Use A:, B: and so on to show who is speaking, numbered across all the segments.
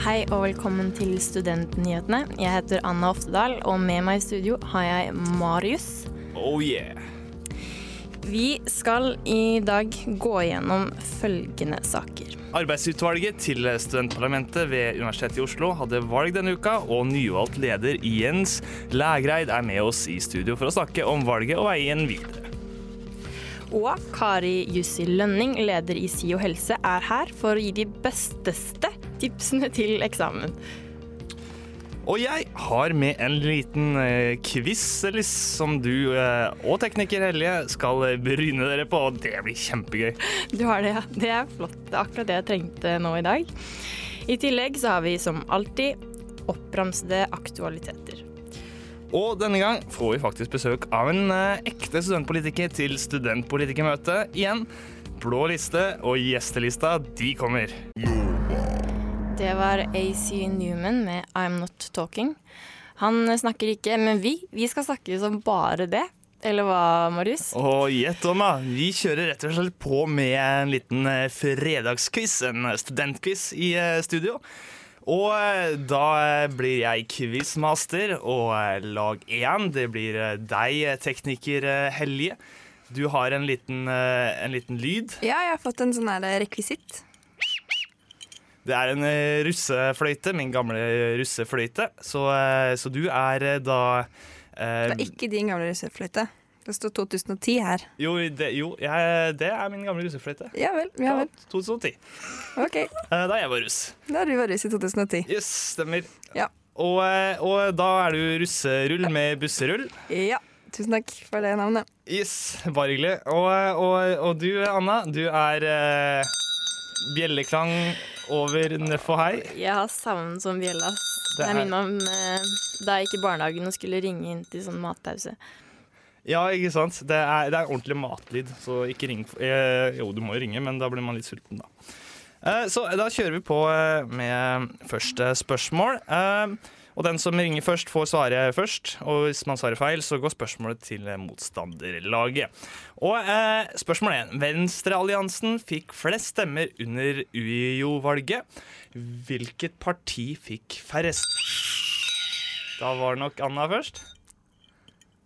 A: Hei og velkommen til Studentnyhetene. Jeg heter Anna Oftedal, og med meg i studio har jeg Marius.
B: Oh yeah.
A: Vi skal i dag gå gjennom følgende saker.
B: Arbeidsutvalget til studentparlamentet ved Universitetet i Oslo hadde valg denne uka, og nyvalgt leder Jens Lægreid er med oss i studio for å snakke om valget og veien videre.
A: Og Kari Jussi Lønning, leder i SIO helse, er her for å gi de besteste tipsene til eksamen.
B: Og jeg har med en liten eh, quiz som du eh, og tekniker Helje skal eh, bryne dere på, og det blir kjempegøy.
A: Du har det, ja. Det er flott. Det er akkurat det jeg trengte nå i dag. I tillegg så har vi som alltid oppramsede aktualiteter.
B: Og denne gang får vi faktisk besøk av en ekte studentpolitiker til studentpolitikermøte igjen. Blå liste og gjestelista, de kommer.
A: Det var AC Newman med I'm Not Talking. Han snakker ikke, men vi, vi skal snakke som bare det. Eller hva, Marius?
B: Og gjett om, da. Vi kjører rett og slett på med en liten eh, fredagsquiz, en studentquiz i eh, studio. Og eh, da eh, blir jeg quizmaster, og eh, lag én, det blir eh, deg, eh, tekniker eh, Helje. Du har en liten, eh, en liten lyd.
C: Ja, jeg har fått en sånn rekvisitt.
B: Det er en eh, russefløyte, min gamle russefløyte. Så, eh, så du er eh, da eh,
C: Det er ikke din gamle russefløyte. Det står 2010 her.
B: Jo, det, jo jeg, det er min gamle russefløyte.
C: Ja vel. ja vel.
B: 2010,
C: Ok,
B: eh, da jeg var russ.
C: Da du var russ i 2010.
B: Yes, stemmer.
C: Ja.
B: Og, eh, og da er du russerull med busserull.
C: Ja, tusen takk for det navnet.
B: Yes, bare hyggelig. Og, og, og du, Anna, du er eh, bjelleklang over Nøff og Hei.
A: Jeg har savn som bjelle, ass.
B: Det
A: Jeg
B: er-
A: minner meg om eh, da jeg gikk i barnehagen og skulle ringe inn til sånn matpause.
B: Ja, ikke sant? Det er, det er ordentlig matlyd, så ikke ring. Eh, jo, du må jo ringe, men da blir man litt sulten, da. Eh, så da kjører vi på eh, med første spørsmål. Eh, og den som ringer først, får svare først. Og hvis man svarer feil, så går spørsmålet til motstanderlaget. Og eh, spørsmål én. Venstrealliansen fikk flest stemmer under UiO-valget. Hvilket parti fikk færrest? Da var det nok Anna først.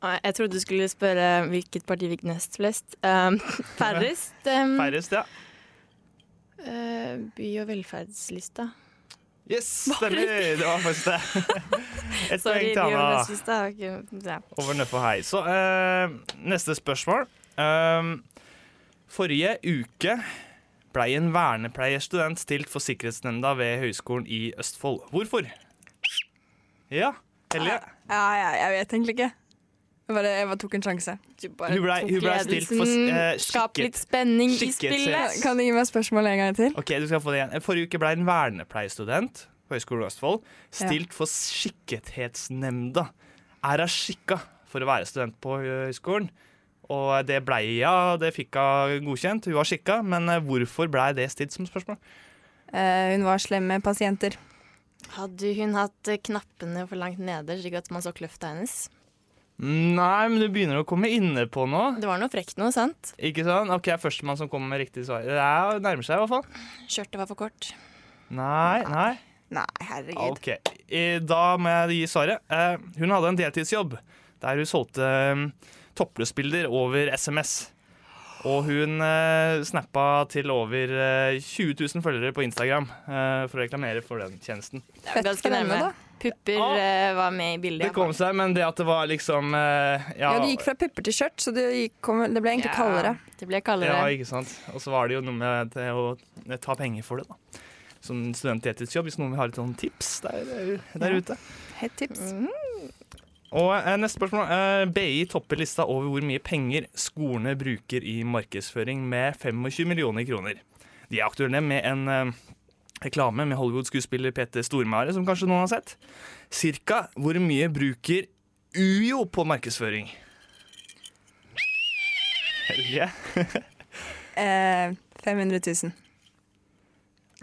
A: Jeg trodde du skulle spørre hvilket parti fikk nest flest. Um, færrest. Um,
B: Færrest, ja.
A: Uh, by- og velferdslista.
B: Yes, stemmer. Det var faktisk det. Et
A: Sorry,
B: poeng til Anna over Nøff og Hei. Så uh, neste spørsmål. Uh, forrige uke blei en vernepleierstudent stilt for Sikkerhetsnemnda ved Høgskolen i Østfold. Hvorfor? Ja, Helje.
C: Ja, ja, jeg vet egentlig ikke. Bare, jeg bare tok en sjanse.
A: Bare
B: Hun ble- hun ble stilt for, eh,
A: Skap
B: skikket-
A: litt spenning i spillet.
C: Kan du gi meg spørsmålet en gang til?
B: Ok, du skal få det igjen. Forrige uke ble en vernepleierstudent på Høgskolen i Østfold stilt for Skikkethetsnemnda. Er hun skikka for å være student på høyskolen? Og det blei ja, det fikk hun godkjent. Hun var skikka, men eh, hvorfor blei det stilt som spørsmål?
C: Uh, hun var slem med pasienter.
A: Hadde hun hatt knappene for langt nede, slik at man så kløfta hennes?
B: Nei, men du begynner å komme inne på noe.
A: Det var noe frekt noe, sant?
B: Ikke sant? Ok, er førstemann som kommer med riktig svar. Det er, nærmer seg i hvert fall.
A: Skjørtet var for kort.
B: Nei, nei.
C: Nei, herregud.
B: Ok, I- Da må jeg gi svaret. Eh, hun hadde en deltidsjobb der hun solgte um, toppløsbilder over SMS. Og hun eh, snappa til over eh, 20 000 følgere på Instagram eh, for å reklamere for den tjenesten.
C: Fett
A: Ganske
C: for henne,
A: nærme.
C: da.
A: Pupper
B: Ah.
A: eh, var med i bildet.
B: Det kom seg, men det at det var liksom uh,
C: Ja, det gikk fra pupper til skjørt, så det, gikk, kom, det ble egentlig
A: Ja.
C: kaldere.
A: Det ble kaldere.
B: Ja, ikke sant. Og så var det jo noe med det å ta penger for det, da. Som jobb, hvis noen vil ha litt sånn tips der, der
C: Ja.
B: ute.
C: Hett tips.
B: Og eh, neste spørsmål. Eh, BI topper lista over hvor mye penger skolene bruker i markedsføring med 25 millioner kroner. De er aktuelle med en eh, reklame med Hollywood-skuespiller Peter Stormare, som kanskje noen har sett. Cirka hvor mye bruker UiO på markedsføring? Helge?
C: Eh, 500 000.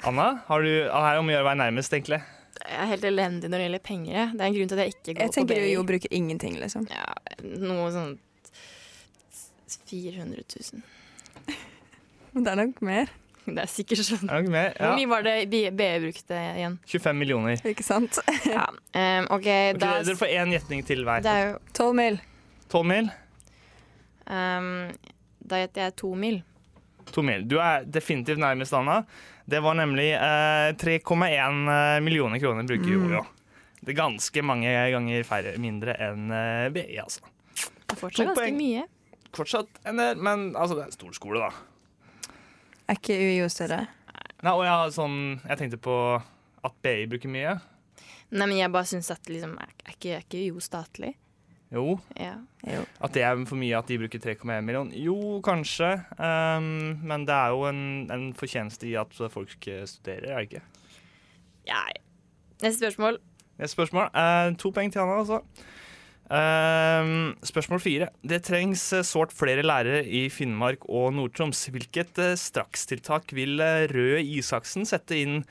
B: Anna, har du her om å gjøre å være nærmest, egentlig?
A: Jeg er helt elendig når det gjelder penger. Det er en grunn til at jeg ikke går
C: Jeg tenker
A: på BI.
C: UiO bruker ingenting, liksom.
A: Ja, noe sånt 400 000.
C: Men det er nok mer,
A: Det er sikkert sånn.
B: Er det ja.
A: Hvor mye var det BE brukte igjen?
B: 25 millioner.
C: ikke sant?
A: Ja, um, OK,
B: okay,
A: da
B: dere får én gjetning til hver.
A: Det er jo
C: 12 mil.
B: 12 mil?
A: Um, Da gjetter jeg 2 mil.
B: 2 mil. Du er definitivt nærmest, Anna. Det var nemlig uh, 3,1 millioner kroner bruker
C: Mm.
B: UiO. Det er ganske mange ganger færre, mindre enn uh, BI, altså.
A: Det er fortsatt ganske mye.
B: Fortsatt en del, men altså, det er en stor skole, da.
C: Er ikke UiO større?
B: Nei, og jeg, har sånn, jeg tenkte på at BI bruker mye.
A: Nei, men jeg bare syns at liksom Er er ikke, er ikke UiO statlig?
B: Jo,
A: Ja.
C: Jo.
B: At det er for mye at de bruker 3,1 millioner? Jo, kanskje. Um, men det er jo en, en fortjeneste i at folk studerer, er det ikke?
A: Nei. Neste spørsmål.
B: Neste spørsmål. Uh, to poeng til Anna, altså. Ehm, spørsmål fire. Det trengs eh, sårt flere lærere i Finnmark og Nord-Troms. Hvilket eh, strakstiltak vil eh, Røe Isaksen sette inn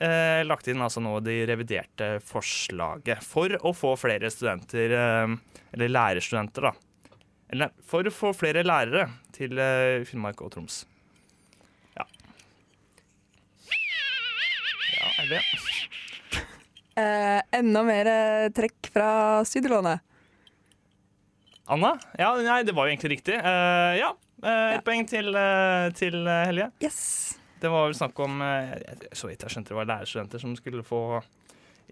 B: eh, lagt inn altså nå det reviderte forslaget for å få flere studenter, eh, eller lærerstudenter, da. Eller for å få flere lærere til Finnmark og Troms. Ja. Ja, er det?
C: Enda mer trekk fra studielånet.
B: Anna? Ja, nei, det var jo egentlig riktig. Uh, ja, Uh, ett
C: Ja.
B: poeng til, uh, til eh, Helje.
C: Yes.
B: Det var vel snakk om eh, Så vidt jeg skjønte det var lærerstudenter som skulle få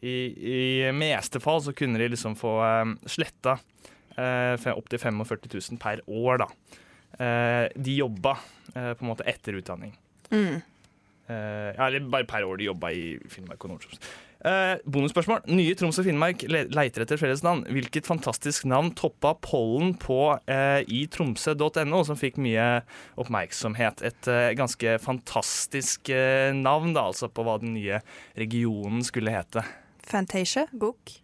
B: I, i meste fall så kunne de liksom få eh, sletta uh, opptil 45 000 per år, da. Eh, de jobba eh, på en måte etter utdanning.
C: Mm.
B: Eh, ja, eller bare per år de jobba i Finnmark og Nord-Troms. Eh, bonusspørsmål. Nye Troms og Finnmark le- leiter etter felles navn. Hvilket fantastisk navn toppa pollen på eh, i tromsø.no, som fikk mye oppmerksomhet? Et eh, ganske fantastisk eh, navn, da, altså, på hva den nye regionen skulle hete.
C: Fantasia.
A: Gok.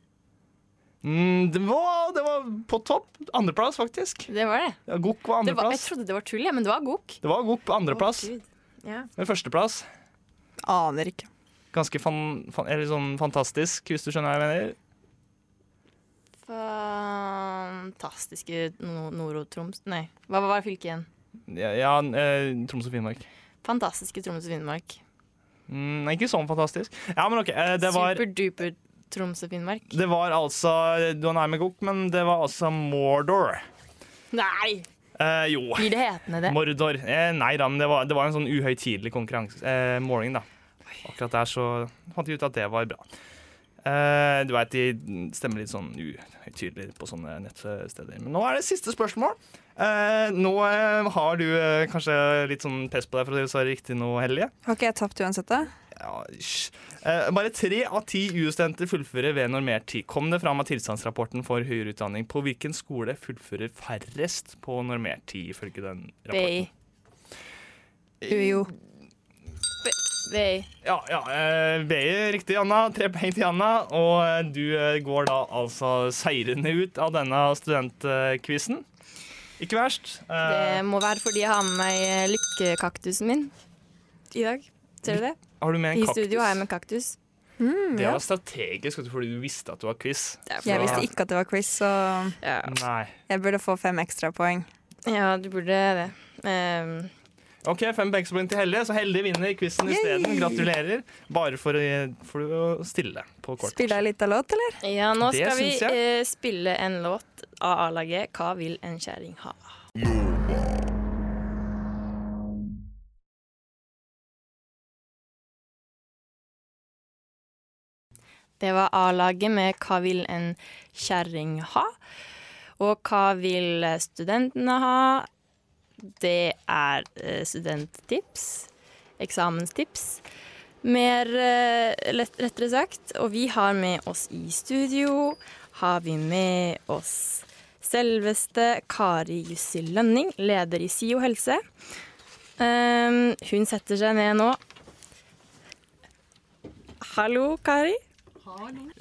B: Mm, det, var, det var på topp. Andreplass, faktisk.
A: Det var det.
B: Ja, Gok var
A: andreplass. jeg trodde det var tull, ja, men det var gok.
B: Det var Gok på andreplass.
A: Oh, ja.
B: Men førsteplass
C: Aner ikke.
B: Ganske fan, fan, sånn fantastisk, hvis du skjønner hva jeg mener.
A: Fantastiske no Nord-Troms Nei, hva hva var fylket igjen?
B: Ja, ja eh, Troms og Finnmark.
A: Fantastiske Troms og Finnmark.
B: Mm, ikke sånn fantastisk. Ja, men ok, eh, det var,
A: Superduper Troms og Finnmark.
B: det var altså Du er nær med gokk, men det var altså Mordor.
A: Nei!
B: Eh, jo.
A: Blir det hetende det?
B: Mordor. Eh, nei da, men det var, det var en sånn uhøytidelig konkurranse. Eh, måling, da. Akkurat der så fant vi ut at det var bra. Uh, du veit, de stemmer litt sånn uhøytidelig på sånne nettsteder. Men nå er det siste spørsmål. Uh, nå eh, har du kanskje litt sånn press på deg for å svare riktig nå, Hellige.
C: Har ikke jeg tapt uansett, da?
B: Ja. Eh, bare tre av ti UiO-studenter fullfører ved normert tid. Kom det fram av tilstandsrapporten for høyere utdanning. På hvilken skole fullfører færrest på normert tid, ifølge den rapporten?
A: Bay.
C: UiO.
A: BI.
B: Ja, ja eh, riktig, Anna. Tre poeng til Anna. Og eh, du eh, går da altså seirende ut av denne studentquizen. Ikke verst. Eh,
A: Det må være fordi jeg har med meg lykkekaktusen min i dag. Ser du det?
B: har du med en
A: I
B: kaktus?
A: studio har jeg med kaktus.
C: Mm,
B: Det
C: ja.
B: var strategisk fordi du visste at det var quiz.
C: Jeg visste ikke at det var quiz, så
A: Ja.
B: Nei.
C: jeg burde få fem ekstrapoeng.
A: ja, du burde det. Ehm,
B: Ok, fem backspoint til Hellige, så Heldig vinner quizen isteden. Gratulerer. Bare for, å- for å stille på kort.
C: Spiller jeg litt av låt, eller?
A: ja, nå
B: Det
A: skal vi eh, spille en låt av A-laget 'Hva vil en kjerring ha'. Det var A-laget med 'Hva vil en kjerring ha'? Og hva vil studentene ha? Det er eh, studenttips. Eksamenstips. Mer eh, lett, rettere sagt. Og vi har med oss i studio har vi med oss selveste Kari Jussi Lønning, leder i SIO helse. Um, hun setter seg ned nå. Hallo, Kari.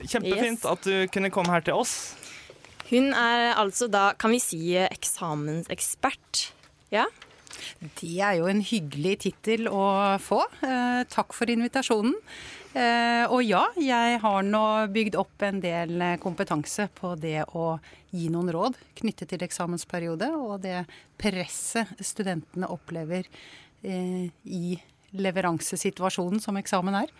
B: Kjempefint
A: Yes.
B: at du kunne komme her til oss.
A: Hun er altså da, kan vi si, eksamensekspert. Ja?
D: Det er jo en hyggelig tittel å få. Eh, takk for invitasjonen. Eh, og ja, jeg har nå bygd opp en del kompetanse på det å gi noen råd knyttet til eksamensperiode, og det presset studentene opplever eh, i leveransesituasjonen som eksamen er.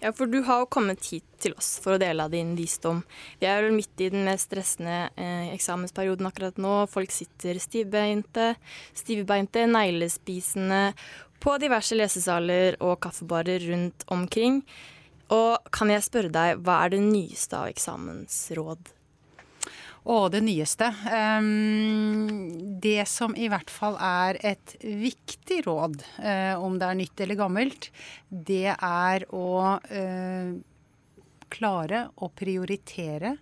A: Ja, for du har jo kommet hit til oss for å dele av din visdom. Vi er vel midt i den mest stressende eh, eksamensperioden akkurat nå. Folk sitter stivbeinte, stivbeinte, neglespisende på diverse lesesaler og kaffebarer rundt omkring. Og kan jeg spørre deg, hva er det nyeste av eksamensråd?
D: Og det nyeste. Det som i hvert fall er et viktig råd, eh, om det er nytt eller gammelt, det er å eh, klare å prioritere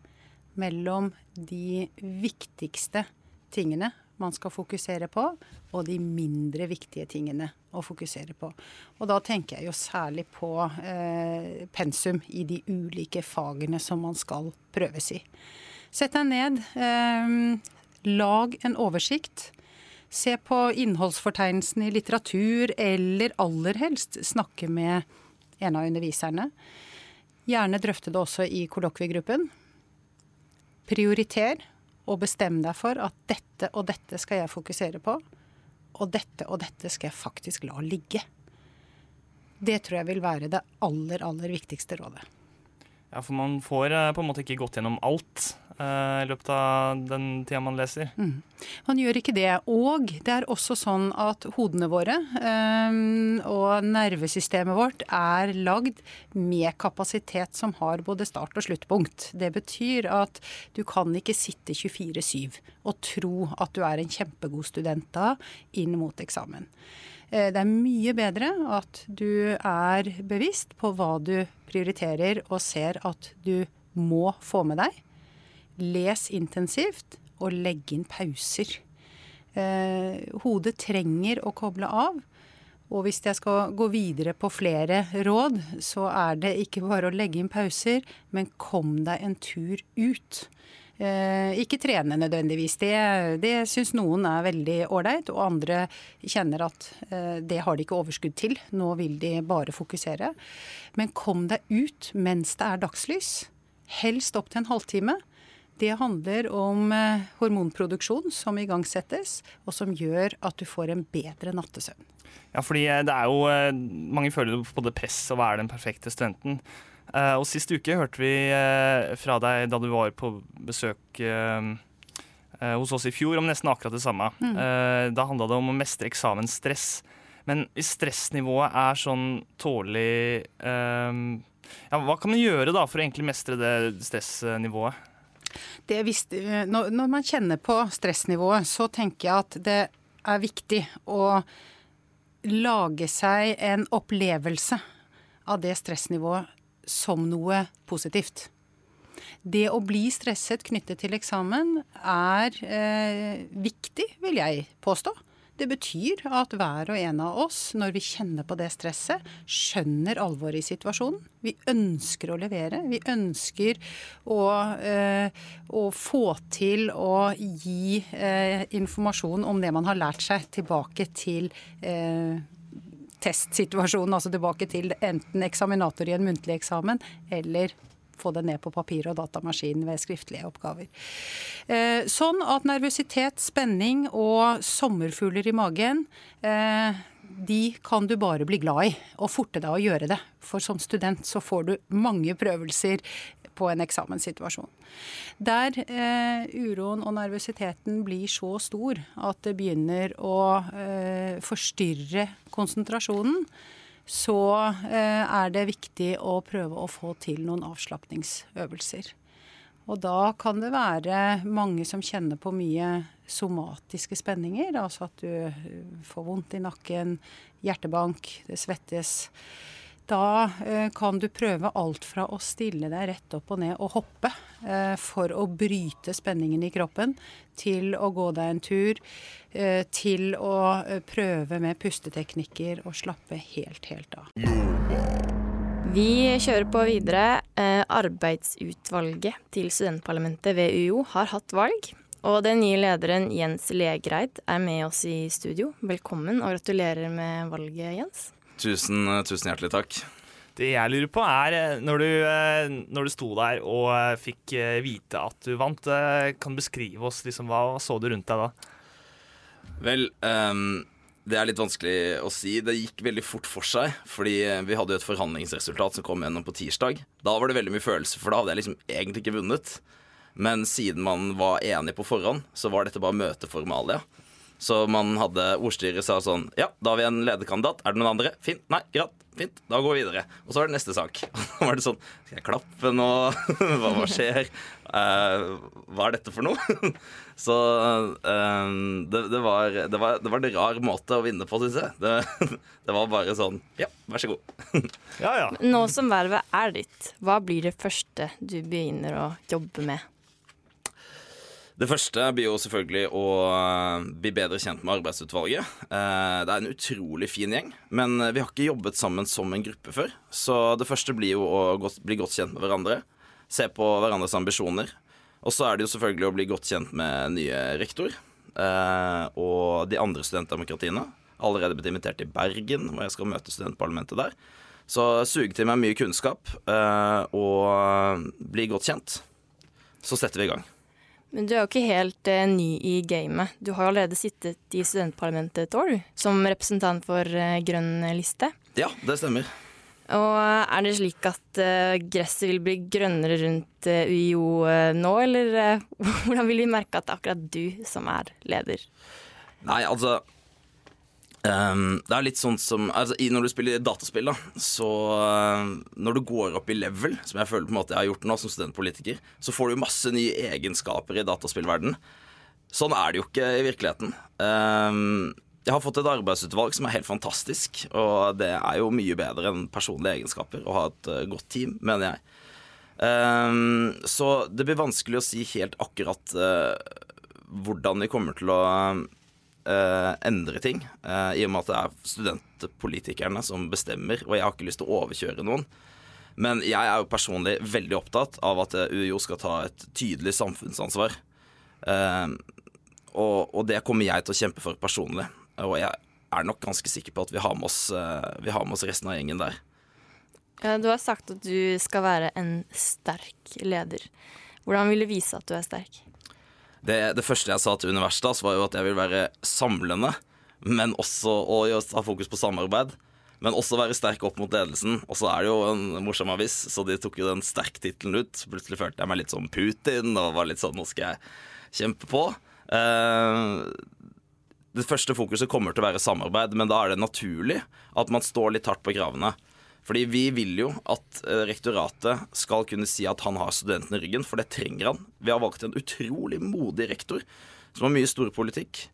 D: mellom de viktigste tingene man skal fokusere på, og de mindre viktige tingene å fokusere på. Og da tenker jeg jo særlig på eh, pensum i de ulike fagene som man skal prøves i. Sett deg ned, eh, lag en oversikt. Se på innholdsfortegnelsen i litteratur, eller aller helst snakke med en av underviserne. Gjerne drøfte det også i kollokviegruppen. Prioriter og bestem deg for at dette og dette skal jeg fokusere på, og dette og dette skal jeg faktisk la ligge. Det tror jeg vil være det aller, aller viktigste rådet.
B: Ja, for man får eh, på en måte ikke gått gjennom alt i løpet av den tida man leser.
D: Mm. Man gjør ikke det. Og det er også sånn at hodene våre um, og nervesystemet vårt er lagd med kapasitet som har både start- og sluttpunkt. Det betyr at du kan ikke sitte 24-7 og tro at du er en kjempegod student da inn mot eksamen. Eh, det er mye bedre at du er bevisst på hva du prioriterer og ser at du må få med deg. Les intensivt og legg inn pauser. Eh, hodet trenger å koble av. Og hvis jeg skal gå videre på flere råd, så er det ikke bare å legge inn pauser, men kom deg en tur ut. Eh, ikke trene nødvendigvis. Det, det syns noen er veldig ålreit, og andre kjenner at eh, det har de ikke overskudd til. Nå vil de bare fokusere. Men kom deg ut mens det er dagslys. Helst opp til en halvtime. Det handler om eh, hormonproduksjon som igangsettes, og som gjør at du får en bedre nattesøvn.
B: Ja, fordi det er jo Mange føler på det press å være den perfekte studenten. Og Sist uke hørte vi fra deg da du var på besøk hos oss i fjor om nesten akkurat det samme. Mm. da handla det om å mestre eksamensstress. Men hvis stressnivået er sånn tålelig ja, Hva kan man gjøre da for å egentlig mestre det stressnivået?
D: Det visste, når, når man kjenner på stressnivået, så tenker jeg at det er viktig å lage seg en opplevelse av det stressnivået som noe positivt. Det å bli stresset knyttet til eksamen er eh, viktig, vil jeg påstå. Det betyr at hver og en av oss, når vi kjenner på det stresset, skjønner alvoret i situasjonen. Vi ønsker å levere. Vi ønsker å, eh, å få til å gi eh, informasjon om det man har lært seg, tilbake til eh, testsituasjonen, altså tilbake til enten eksaminator i en muntlig eksamen eller få det ned på papir og datamaskin ved skriftlige oppgaver. Eh, sånn at nervøsitet, spenning og sommerfugler i magen eh, de kan du bare bli glad i, og forte deg å gjøre det. For som student så får du mange prøvelser på en eksamenssituasjon. Der eh, uroen og nervøsiteten blir så stor at det begynner å eh, forstyrre konsentrasjonen, så eh, er det viktig å prøve å få til noen avslapningsøvelser. Og da kan det være mange som kjenner på mye somatiske spenninger. Altså at du eh, får vondt i nakken, hjertebank, det svettes. Da eh, kan du prøve alt fra å stille deg rett opp og ned og hoppe eh, for å bryte spenningen i kroppen, til å gå deg en tur, eh, til å prøve med pusteteknikker og slappe helt, helt av.
A: Vi kjører på videre. Arbeidsutvalget til studentparlamentet ved UiO har hatt valg. Og den nye lederen Jens Legreid er med oss i studio. Velkommen og gratulerer med valget, Jens.
E: Tusen, tusen hjertelig takk.
B: Det jeg lurer på er, eh, når du, eh, når du sto der og eh, fikk vite at du vant, kan du beskrive oss liksom, hva så du rundt deg da?
E: Vel, um, det er litt vanskelig å si. Det gikk veldig fort for seg. Fordi vi hadde jo et forhandlingsresultat som kom gjennom på tirsdag. Da var det veldig mye følelser, for da hadde jeg liksom egentlig ikke vunnet. Men siden man var enig på forhånd, så var dette bare møteformalia. Så man hadde ordstyret sa sånn Ja, da har vi en lederkandidat. Er det noen andre? Fint. Nei, greit. Fint. Da går vi videre. Og så er det neste sak. Da var det sånn Skal jeg klappe nå? hva, hva skjer? Uh, hva er dette for noe? så uh, det, det, var, det, var, det, var, en rar måte å vinne på, syns jeg. Det, det, var bare sånn Ja, vær så god.
B: ja, ja.
A: Nå som vervet er ditt, hva blir det første du begynner å jobbe med?
E: Det første blir jo selvfølgelig å eh, bli bedre kjent med arbeidsutvalget. Eh, det er en utrolig fin gjeng, men eh, vi har ikke jobbet sammen som en gruppe før. Så det første blir jo å bli godt kjent med hverandre, se på hverandres ambisjoner. Og så er det jo selvfølgelig å bli godt kjent med nye rektor og de andre studentdemokratiene. Allerede blitt invitert til Bergen, hvor jeg skal møte studentparlamentet der. Så suge til meg mye kunnskap og bli godt kjent. Så setter vi i gang.
A: Men du er jo ikke helt eh, ny i gamet. Du har jo allerede sittet i studentparlamentet et år, du, som representant for eh, Grønn liste.
E: Ja, det stemmer.
A: Og eh, er det slik at eh, gresset vil bli grønnere rundt uh, UiO uh, nå, eller hvordan vil vi merke at det er akkurat du som er leder?
E: Nei, altså Um, det er litt sånn som altså, Når du spiller dataspill, da, så uh, Når du går opp i level, som jeg føler på en måte jeg har gjort nå som studentpolitiker, så får du masse nye egenskaper i dataspillverden. Sånn er det jo ikke i virkeligheten. Um, jeg har fått et arbeidsutvalg som er helt fantastisk, og det er jo mye bedre enn personlige egenskaper å ha et uh, godt team, mener jeg. Um, så det blir vanskelig å si helt akkurat uh, hvordan vi kommer til å uh, endre ting. Uh, I og med at det er studentpolitikerne som bestemmer, og jeg har ikke lyst til å overkjøre noen. Men jeg er jo personlig veldig opptatt av at UiO skal ta et tydelig samfunnsansvar. Uh, og, og, det kommer jeg til å kjempe for personlig. Og jeg er nok ganske sikker på at vi har med oss, har med oss resten av gjengen der.
A: Ja, du har sagt at du skal være en sterk leder. Hvordan vil du vise at du er sterk?
E: Det, det, første jeg sa til Universitas, var jo at jeg vil være samlende, men også og ha fokus på samarbeid. Men også være sterk opp mot ledelsen. Og så er det jo en morsom avis, så de tok jo den sterk-tittelen ut. Plutselig følte jeg meg litt som Putin og var litt sånn Nå skal jeg kjempe på. Uh, det første fokuset kommer til å være samarbeid, men da er det naturlig at man står litt hardt på kravene. Fordi vi vil jo at eh, rektoratet skal kunne si at han har studentene i ryggen, for det trenger han. Vi har valgt en utrolig modig rektor som har mye storpolitikk.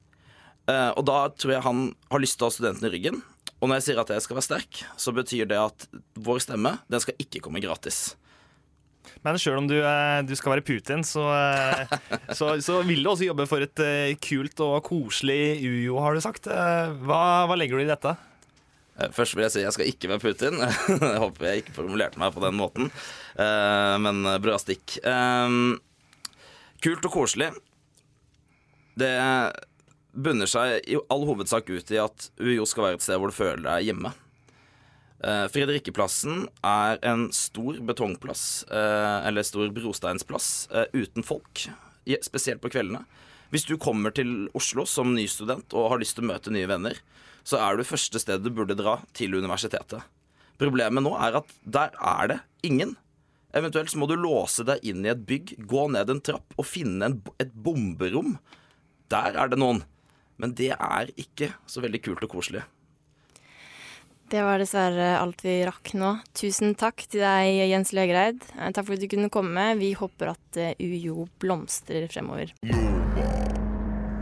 E: Eh, og da tror jeg han har lyst til å ha studentene i ryggen. Og når jeg sier at jeg skal være sterk, så betyr det at vår stemme den skal ikke komme gratis.
B: Men sjøl om du, eh, du, skal være Putin, så, så, så, vil du også jobbe for et kult og koselig UiO, har du sagt. Hva, hva legger du i dette?
E: Eh, først vil jeg si jeg skal ikke være Putin. jeg håper jeg ikke formulerte meg på den måten. Eh, men eh, bra stikk. Kult og koselig. Det bunner seg i all hovedsak ut i at UiO skal være et sted hvor du føler deg hjemme. Fredrikkeplassen er en stor betongplass, eller stor brosteinsplass, uten folk. Spesielt på kveldene. Hvis du kommer til Oslo som ny student og har lyst til å møte nye venner, så er du første stedet du burde dra til universitetet. Problemet nå er at der er det ingen. Eventuelt så må du låse deg inn i et bygg, gå ned en trapp og finne en, et bomberom. Der er det noen. Men det er ikke så veldig kult og koselig.
A: Det var dessverre alt vi rakk nå. Tusen takk til deg, Jens Legreid. Eh, takk for at du kunne komme. Vi håper at eh, UiO blomstrer fremover.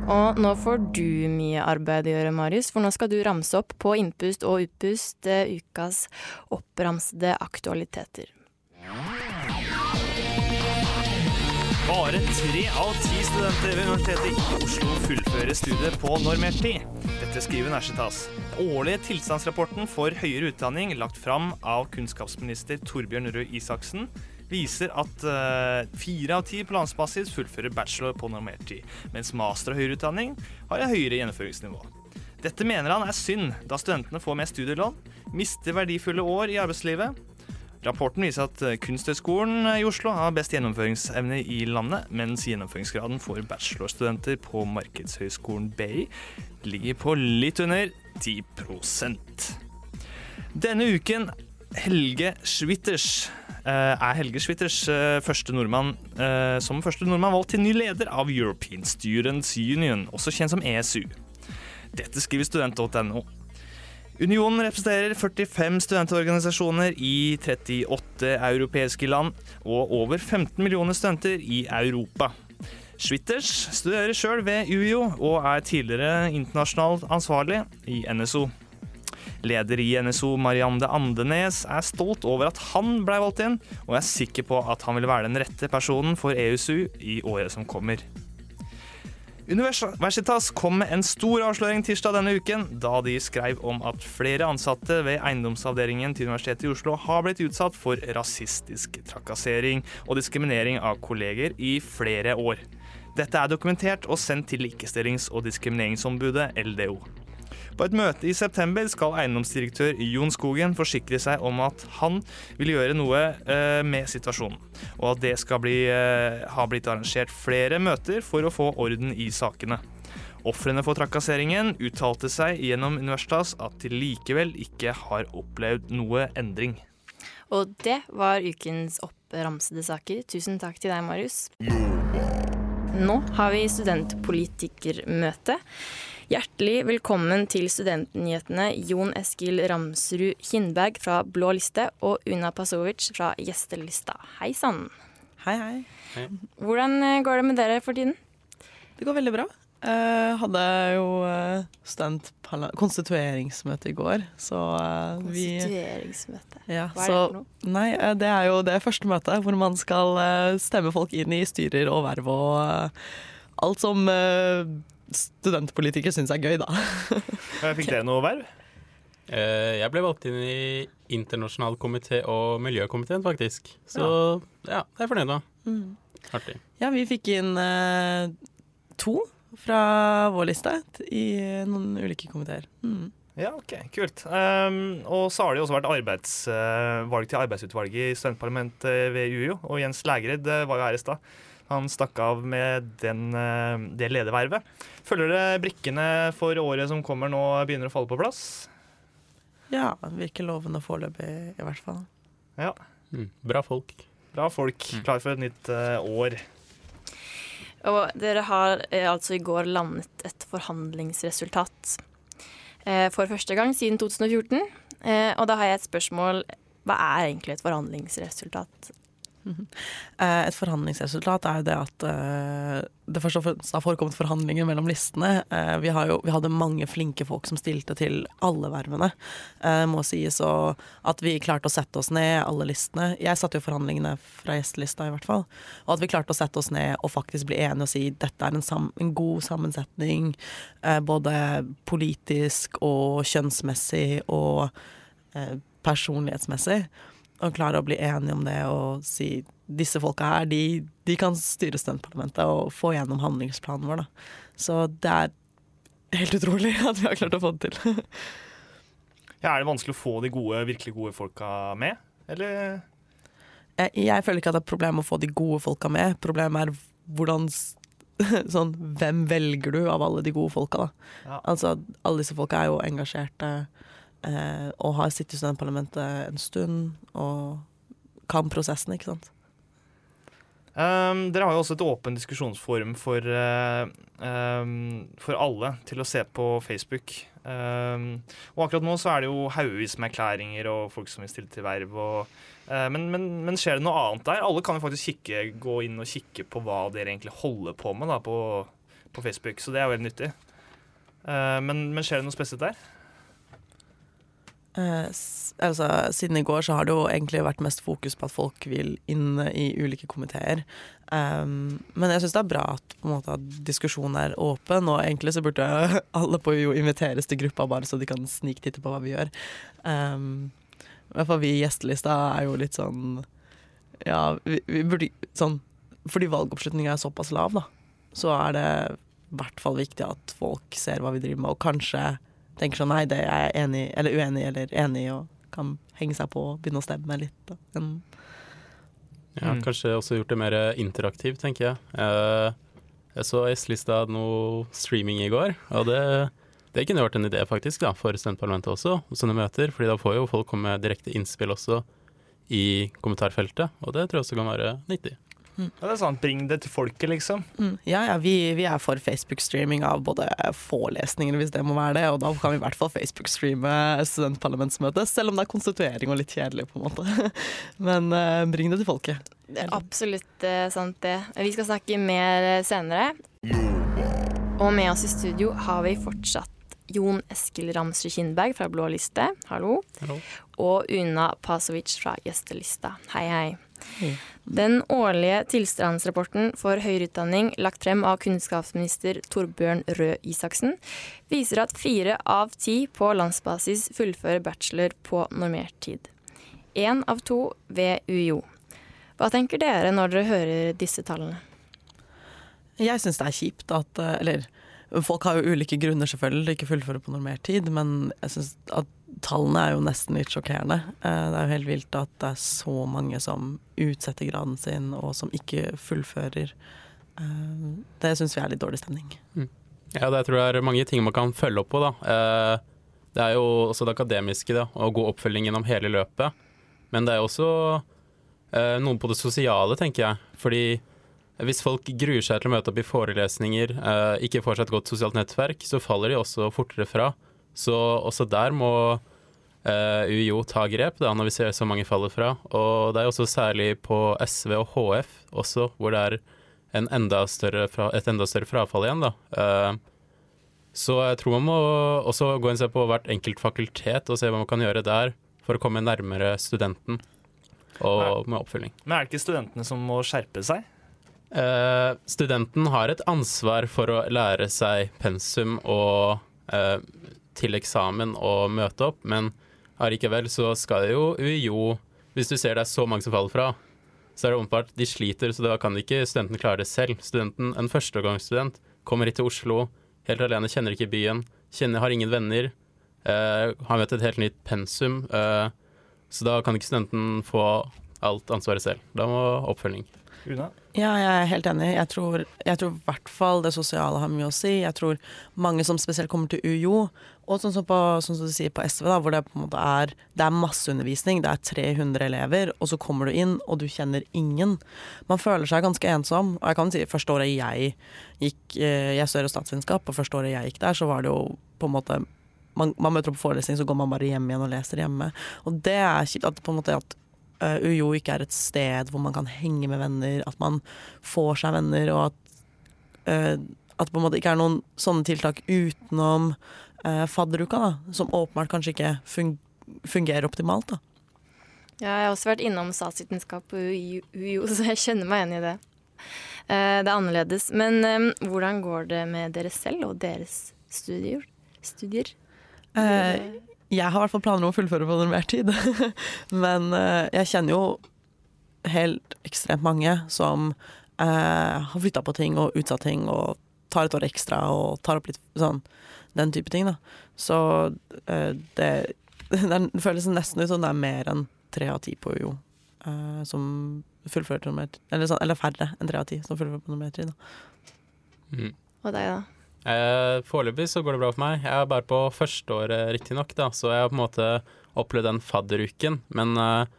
A: Og nå får du mye arbeid å gjøre, Marius, for nå skal du ramse opp på innpust og utpust eh, ukas oppramsede aktualiteter.
B: Bare tre av ti studenter ved Universitetet i Oslo fullfører studiet på normert tid. Dette skriver Nærsjetas. årlige tilstandsrapporten for høyere utdanning lagt fram av kunnskapsminister Torbjørn Røe Isaksen viser at eh, fire av ti på landsbasis fullfører bachelor på normert tid, mens master og høyere utdanning har et høyere gjennomføringsnivå. Dette mener han er synd, da studentene får mer studielån, mister verdifulle år i arbeidslivet. Rapporten viser at eh, Kunsthøgskolen i Oslo har best gjennomføringsevne i landet, mens gjennomføringsgraden for bachelorstudenter på Markedshøgskolen BI ligger på litt under 10% Denne uken Helge Schwitters eh, er Helge Schwitters eh, første nordmann eh, som første nordmann valgt til ny leder av European Students Union, også kjent som ESU. Dette skriver student.no. Unionen representerer 45 studentorganisasjoner i 38 europeiske land og over 15 millioner studenter i Europa. Schwitters studerer sjøl ved UiO og er tidligere internasjonalt ansvarlig i NSO. Leder i NSO, Marianne Andenes, er stolt over at han ble valgt inn, og er sikker på at han vil være den rette personen for EUSU i året som kommer. Universitas kom med en stor avsløring tirsdag denne uken, da de skrev om at flere ansatte ved eiendomsavdelingen til Universitetet i Oslo har blitt utsatt for rasistisk trakassering og diskriminering av kolleger i flere år. Dette er dokumentert og sendt til Likestillings- og diskrimineringsombudet, LDO. På et møte i september skal eiendomsdirektør Jon Skogen forsikre seg om at han vil gjøre noe eh, med situasjonen, og at det skal bli, eh, ha blitt arrangert flere møter for å få orden i sakene. Ofrene for trakasseringen uttalte seg gjennom Universitas at de likevel ikke har opplevd noe endring.
A: Og det var ukens oppramsede saker. Tusen takk til deg, Marius. Nå har vi studentpolitikermøte. Hjertelig velkommen til Studentnyhetene, Jon Eskil Ramsrud Kindberg fra Blå liste og Una Pasovic fra Gjestelista. Hei sann.
F: Hei, hei.
A: Hvordan eh, går det med dere for tiden?
F: Det går veldig bra. Jeg hadde jo eh, studentkonstitueringsmøte i går, så uh, vi
A: Konstitueringsmøte.
F: ja,
A: Hva er det for noe?
F: Nei, uh, det er jo det første møtet hvor man skal stemme folk inn i styrer og verv og alt som eh, studentpolitikere syns er gøy, da.
B: Eh, Fikk dere noe verv?
G: Eh, Jeg ble valgt inn i internasjonal komité og miljøkomiteen, faktisk. Så ja, det er jeg fornøyd med. Artig.
F: Ja, vi fikk inn eh, to fra vår liste i noen ulike komiteer. Mm.
B: Ja, ok, kult. Um, og så har det jo også vært arbeids, uh, valg til arbeidsutvalget i studentparlamentet ved UiO, og Jens Lægred eh, var jo her i stad. Han stakk av med den, eh, det ledervervet. Føler dere brikkene for året som kommer nå begynner å falle på plass?
F: Ja, virker lovende foreløpig, i hvert fall.
B: Ja,
G: Mm. Bra folk.
B: bra folk. Klar for et nytt uh, år.
A: Og dere har eh, altså i går landet et forhandlingsresultat. Eh, for første gang siden 2014. Eh, og da har jeg et spørsmål. Hva er egentlig et forhandlingsresultat?
F: Eh, Et forhandlingsresultat er jo det at eh, det først har forekommet forhandlinger mellom listene. Eh, Vi, jo, vi hadde mange flinke folk som stilte til alle vervene, Det må sies. Og at vi klarte å sette oss ned, alle listene. Jeg satte jo forhandlingene fra gjestelista, i hvert fall. Og at vi klarte å sette oss ned og faktisk bli enige og si dette er en, sam en god sammensetning. Både politisk og kjønnsmessig og personlighetsmessig og klare å bli enige om det og si disse folka her, de, de kan styre studentparlamentet og få gjennom handlingsplanen vår. Da. Så det er helt utrolig at vi har klart å få det til.
B: Ja, er det vanskelig å få de gode, virkelig gode folka med? Eller?
F: Jeg, jeg føler ikke at det er et problem å få de gode folka med. Problemet er hvordan Sånn, hvem velger du av alle de gode folka, da?
B: Ja.
F: Altså, alle disse folka er jo engasjerte eh, og har sittet i studentparlamentet en stund og kan prosessen, ikke sant.
B: Um, dere har jo også et åpent diskusjonsforum for, uh, um, for alle til å se på Facebook. Um, og akkurat nå så er det jo haugevis med erklæringer og folk som vil stille til verv. Og, uh, men, men, men skjer det noe annet der? Alle kan jo faktisk kikke, gå inn og kikke på hva dere egentlig holder på med da, på, på Facebook, så det er veldig nyttig. Uh, men, men skjer det noe spesielt der?
F: Eh, altså, siden i går så har det jo egentlig vært mest fokus på at folk vil inn i ulike komiteer. Um, men jeg syns det er bra at, måte, at diskusjonen er åpen, og egentlig så burde alle på UiO inviteres til gruppa bare så de kan sniktitte på hva vi gjør. Um, I hvert fall vi i gjestelista er jo litt sånn Ja, vi, vi burde sånn Fordi valgoppslutninga er såpass lav, da, så er det i hvert fall viktig at folk ser hva vi driver med, og kanskje tenker sånn nei, det er jeg enig eller uenig eller enig i, og kan henge seg på og begynne å stemme litt. Da. En,
G: Ja,
B: Mm.
G: Kanskje også gjort det mer interaktivt, tenker jeg. Eh, jeg så S-lista hadde noe streaming i går, og det, det kunne vært en idé faktisk da, for studentparlamentet også, sånne møter. fordi da får jo folk komme med direkte innspill også i kommentarfeltet, og det tror jeg også kan være nyttig.
B: Ja, det er sant, Bring det til folket, liksom.
F: mm, ja, ja, vi, vi er for Facebook-streaming av både forelesninger, hvis det må være det, og da kan vi i hvert fall Facebook-streame studentparlamentsmøtet, selv om det er konstituering og litt kjedelig, på en måte. Men eh, bring det til folket.
A: Det er absolutt eh, sant, det. Vi skal snakke mer eh, senere. Og med oss i studio har vi fortsatt Jon Eskil Ramsrud Kindberg fra Blå liste, hallo.
G: Hallo.
A: Og Una Pasovic fra Gjestelista, hei hei.
F: Hei.
A: Den årlige tilstandsrapporten for høyere utdanning lagt frem av kunnskapsminister Torbjørn Røe Isaksen viser at fire av ti på landsbasis fullfører bachelor på normert tid. Én av to ved UiO. Hva tenker dere når dere hører disse tallene?
F: Jeg syns det er kjipt at eh, Eller folk har jo ulike grunner selvfølgelig til ikke fullføre på normert tid, men jeg synes at tallene er jo nesten litt sjokkerende. Eh, Det er jo helt vilt at det er så mange som utsetter graden sin, og som ikke fullfører. Eh, Det syns vi er litt dårlig stemning.
G: Ja, det tror jeg er mange ting man kan følge opp på, da. Eh, Det er jo også det akademiske, da, og god oppfølging gjennom hele løpet. Men det er jo også noen noe på det sosiale, tenker jeg. Fordi hvis folk gruer seg til å møte opp i forelesninger, eh, ikke får seg et godt sosialt nettverk, så faller de også fortere fra. Så også der må eh, UiO ta grep, da, når vi ser så mange faller fra. Og det er også særlig på SV og HF også, hvor det er en enda fra, et enda større frafall igjen. da. Eh, så jeg tror man må også gå inn og se på hvert enkelt fakultet og se hva man kan gjøre der for å komme nærmere studenten og med oppfølging.
B: Men er det ikke studentene som må skjerpe seg?
G: Eh, studenten har et ansvar for å lære seg pensum og uh, til eksamen og møte opp, men allikevel så skal jo UiO Hvis du ser det er så mange som faller fra, så er det åpenbart de sliter, så da kan ikke studenten klare det selv. Studenten, En førstegangsstudent kommer hit til Oslo helt alene, kjenner ikke byen, kjenner, har ingen venner, uh, har møtt et helt nytt pensum, så da kan ikke studenten få alt ansvaret selv. Da må oppfølging.
B: Una?
F: Ja, jeg er helt enig. Jeg tror, jeg tror i hvert fall det sosiale har mye å si. Jeg tror mange som spesielt kommer til UiO, og sånn som, på, sånn som du sier på SV, da, hvor det på en måte er er masseundervisning, det er 300 elever, og så kommer du inn, og du kjenner ingen. Man føler seg ganske ensom. Og jeg kan si første året jeg gikk eh, Jeg studerer statsvitenskap, og første året jeg gikk der, så var det jo på en måte man, man møter opp på forelesning, så går man bare hjem igjen og leser hjemme. Og det er kjipt at på en måte at uh, UiO ikke er et sted hvor man kan henge med venner, at man får seg venner, og at, uh, at det på en måte ikke er noen sånne tiltak utenom uh, fadderuka, da, som åpenbart kanskje ikke fun fungerer optimalt. da.
A: Ja, jeg har også vært innom statsvitenskap på UiO, så jeg kjenner meg igjen i det. Eh, det er annerledes. Men eh, hvordan går det med dere selv og deres studier? studier?
F: Eh, jeg har i hvert fall planer om å fullføre på normert tid, men eh, jeg kjenner jo helt ekstremt mange som eh, har flytta på ting og utsatt ting og tar et år ekstra og tar opp litt sånn den type ting, da. Så eh, det, det føles nesten ut som det er mer enn tre av ti på UiO eh, som fullfører på normert eller, sånn, eller færre enn tre av ti som fullfører på normert tid. Da.
G: Mm.
A: Og deg, da?
G: Eh, Foreløpig så går det bra for meg. Jeg er bare på førsteåret, riktignok, så jeg har på en måte opplevd den fadderuken. Men eh,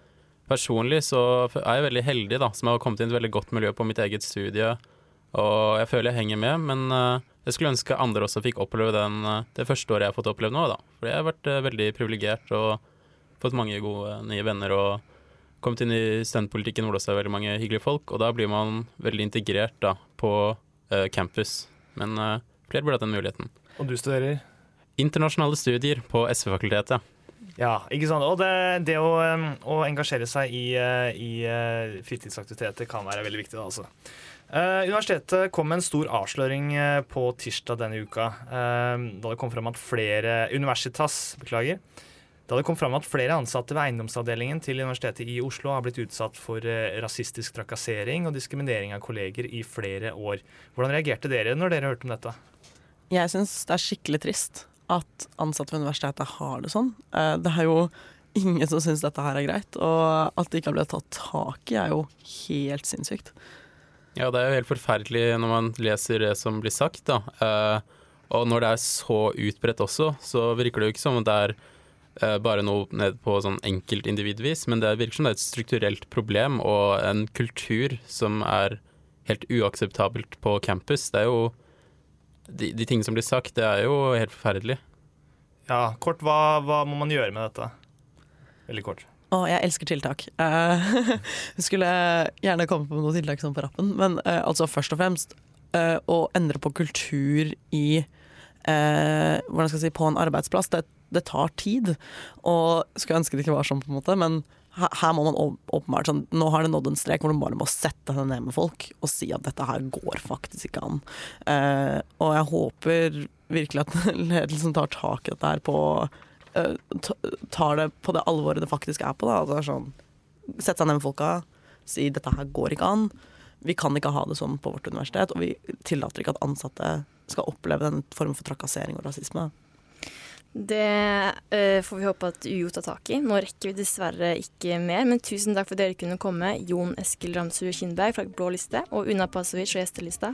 G: personlig så er jeg veldig heldig, da, som har kommet inn i et veldig godt miljø på mitt eget studie. Og jeg føler jeg henger med, men eh, jeg skulle ønske andre også fikk oppleve den, eh, det første året jeg har fått oppleve nå, da. For jeg har vært eh, veldig privilegert og fått mange gode nye venner og kommet inn i studentpolitikken hvor det også er veldig mange hyggelige folk, og da blir man veldig integrert da på uh, campus. Men eh, flere burde hatt den muligheten.
B: Og du studerer?
G: Internasjonale studier på SV-fakultetet.
B: Ja, ikke sant. Og det, det å, å engasjere seg i, uh, i uh, fritidsaktiviteter kan være veldig viktig. Da, altså. Uh, universitetet kom med en stor avsløring på tirsdag denne uka. Uh, da det kom fram at flere Universitas, beklager. Da det kom fram at flere ansatte ved eiendomsavdelingen til Universitetet i Oslo har blitt utsatt for uh, rasistisk trakassering og diskriminering av kolleger i flere år. Hvordan reagerte dere når dere hørte om dette?
F: Jeg syns det er skikkelig trist at ansatte ved universitetet har det sånn. Eh, Det er jo ingen som syns dette her er greit, og at det ikke har blitt tatt tak i, er jo helt sinnssykt.
G: Ja, det er jo helt forferdelig når man leser det som blir sagt, da. Eh, og når det er så utbredt også, så virker det jo ikke som om det er eh, bare noe ned på sånn enkeltindividvis, men det virker som det er et strukturelt problem og en kultur som er helt uakseptabelt på campus. Det er jo De, de tingene som blir sagt, det er jo helt forferdelig.
B: Ja, kort, hva, hva må man gjøre med dette? Veldig kort.
F: Å, jeg elsker tiltak. Uh, skulle gjerne komme på noen tiltak sånn på rappen, men uh, altså først og fremst uh, å endre på kultur i eh, hvordan skal jeg si, på en arbeidsplass. Det, det tar tid, og skulle ønske det ikke var sånn, på en måte, men her, må man åp- åpenbart sånn, Nå har det nådd en strek hvor du bare må sette deg ned med folk og si at dette her går faktisk ikke an. Eh, og jeg håper virkelig at ledelsen tar tak i dette her på eh, tar det på det alvoret det faktisk er på. Da. Altså, sånn, Sette seg ned med folka, si dette her går ikke an. Vi kan ikke ha det sånn på vårt universitet, og vi tillater ikke at ansatte skal oppleve den formen for trakassering og rasisme.
A: Det uh, får vi håpe at UiO tar tak i. Nå rekker vi dessverre ikke mer, men tusen takk for at dere kunne komme. Jon Eskil Ramsrud Kindberg fra Blå liste og Una Pasovic fra Gjestelista.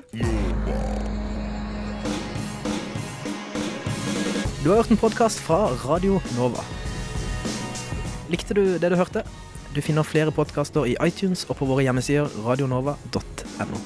H: Du har hørt en podkast fra Radio Nova. Likte du det du hørte? Du finner flere podkaster i iTunes og på våre hjemmesider radionova.no.